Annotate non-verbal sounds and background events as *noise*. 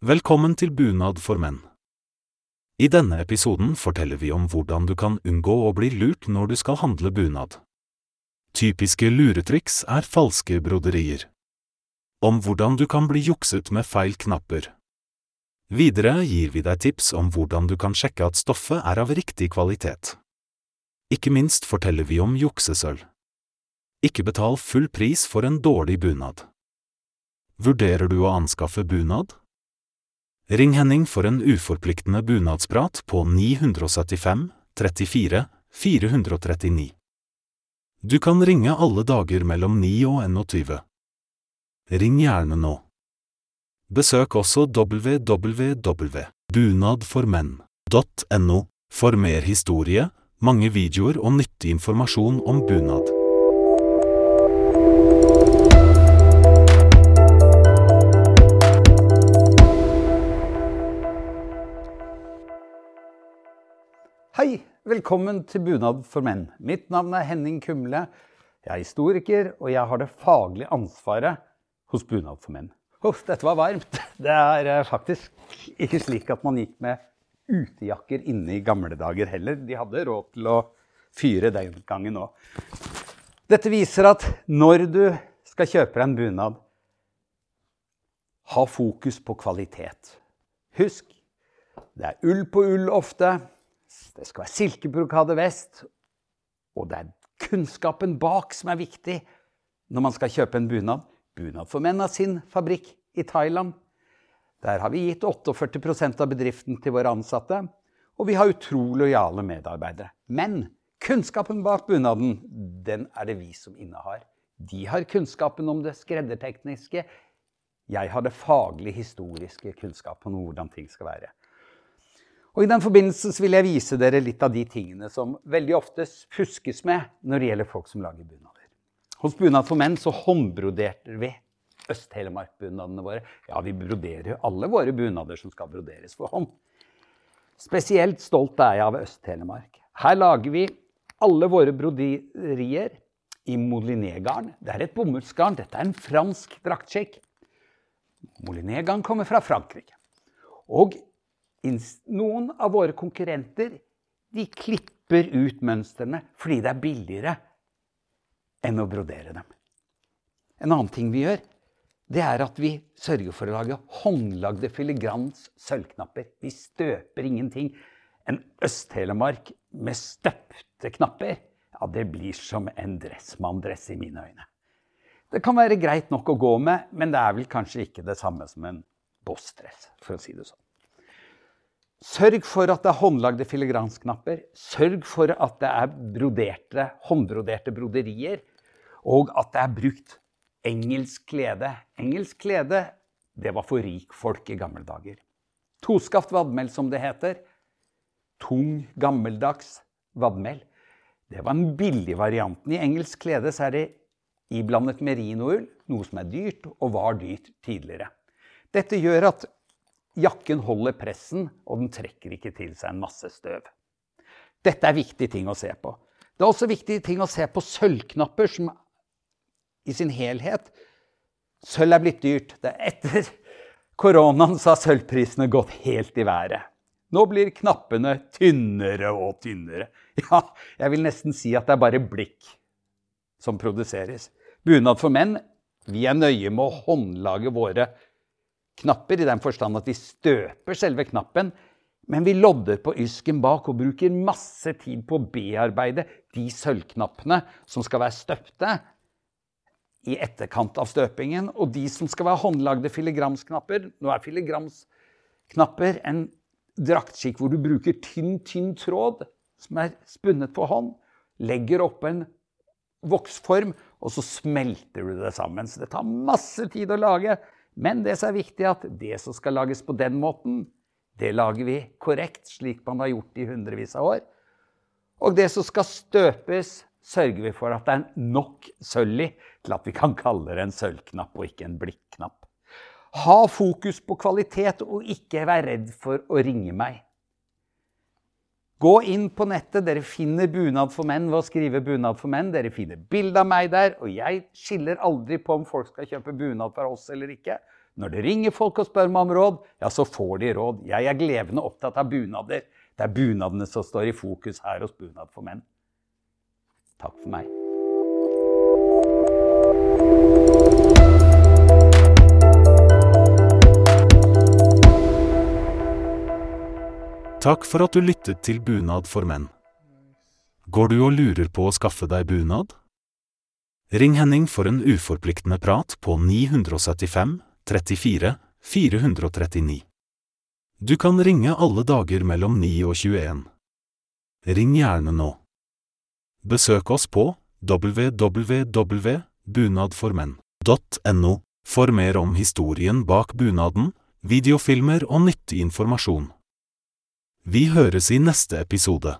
Velkommen til Bunad for menn. I denne episoden forteller vi om hvordan du kan unngå å bli lurt når du skal handle bunad. Typiske luretriks er falske broderier. Om hvordan du kan bli jukset med feil knapper. Videre gir vi deg tips om hvordan du kan sjekke at stoffet er av riktig kvalitet. Ikke minst forteller vi om juksesølv. Ikke betal full pris for en dårlig bunad. Vurderer du å anskaffe bunad? Ring Henning for en uforpliktende bunadsprat på 975 34 439. Du kan ringe alle dager mellom 9 og 21. Ring gjerne nå. Besøk også www.bunadformenn.no for mer historie, mange videoer og nyttig informasjon om bunad. Velkommen til Bunad for menn. Mitt navn er Henning Kumle. Jeg er historiker, og jeg har det faglige ansvaret hos Bunad for menn. Uff, dette var varmt. Det er eh, faktisk ikke slik at man gikk med utejakker inne i gamle dager heller. De hadde råd til å fyre den gangen òg. Dette viser at når du skal kjøpe deg en bunad, ha fokus på kvalitet. Husk, det er ull på ull ofte. Det skal være silkebrokade vest. Og det er kunnskapen bak som er viktig når man skal kjøpe en bunad. Bunad for menn av sin fabrikk i Thailand. Der har vi gitt 48% av bedriften til våre ansatte. Og vi har utrolig lojale medarbeidere. Men kunnskapen bak bunaden, den er det vi som innehar. De har kunnskapen om det skreddertekniske. Jeg har det faglig historiske kunnskapen om hvordan ting skal være. Og I den forbindelse vil jeg vise dere litt av de tingene som veldig ofte fuskes med når det gjelder folk som lager bunader. Hos Bunad for menn så håndbroderte vi Øst-Telemark-bunadene våre. Ja, vi broderer jo alle våre bunader som skal broderes for hånd. Spesielt stolt er jeg av Øst-Telemark. Her lager vi alle våre broderier i molinégarn. Det er et bomullsgarn. Dette er en fransk draktskikk. Molinégarn kommer fra Frankrike. Og noen av våre konkurrenter de klipper ut mønstrene fordi det er billigere enn å brodere dem. En annen ting vi gjør, det er at vi sørger for å lage håndlagde filigrans sølvknapper. Vi støper ingenting. En Øst-Telemark med støpte knapper, ja, det blir som en dressmanndress i mine øyne. Det kan være greit nok å gå med, men det er vel kanskje ikke det samme som en bossdress, for å si det sånn. Sørg for at det er håndlagde filigransknapper. Sørg for at det er broderte, håndbroderte broderier. Og at det er brukt engelsk klede. Engelsk klede det var for rikfolk i gamle dager. Toskaft vadmel, som det heter. Tung, gammeldags vadmel. Det var den billige varianten. I engelsk klede så er det iblandet merinoull, noe som er dyrt, og var dyrt tidligere. Dette gjør at Jakken holder pressen, og den trekker ikke til seg en masse støv. Dette er viktige ting å se på. Det er også viktige ting å se på sølvknapper som i sin helhet Sølv er blitt dyrt. Det er etter koronaen så har sølvprisene gått helt i været. Nå blir knappene tynnere og tynnere. *laughs* Ja, jeg vil nesten si at det er bare blikk som produseres. Bunad for menn, vi er nøye med å håndlage våre knapper i den forstand at vi støper selve knappen, men vi lodder på ysken bak og bruker masse tid på å bearbeide de sølvknappene som skal være støpte i etterkant av støpingen, og de som skal være håndlagde filigramsknapper. Nå er filigramsknapper en draktskikk hvor du bruker tynn, tynn tråd som er spunnet på hånd, legger oppå en voksform, og så smelter du det sammen. Så det tar masse tid å lage. Men det som er viktig, er at det som skal lages på den måten, det lager vi korrekt, slik man har gjort i hundrevis av år. Og det som skal støpes, sørger vi for at det er nok sølv i til at vi kan kalle det en sølvknapp og ikke en blikknapp. Ha fokus på kvalitet, og ikke vær redd for å ringe meg. Gå inn på nettet. Dere finner bunad for menn ved å skrive 'bunad for menn'. Dere finner bilde av meg der. Og jeg skiller aldri på om folk skal kjøpe bunad fra oss eller ikke. Når det ringer folk og spør meg om råd, ja, så får de råd. Jeg er glevende opptatt av bunader. Det er bunadene som står i fokus her hos Bunad for menn. Takk for meg. Takk for at du lyttet til Bunad for menn. Går du og lurer på å skaffe deg bunad? Ring Henning for en uforpliktende prat på 975 34 439. Du kan ringe alle dager mellom 9 og 21. Ring gjerne nå. Besøk oss på www.bunadformenn.no for mer om historien bak bunaden, videofilmer og nyttig informasjon. Vi høres i neste episode.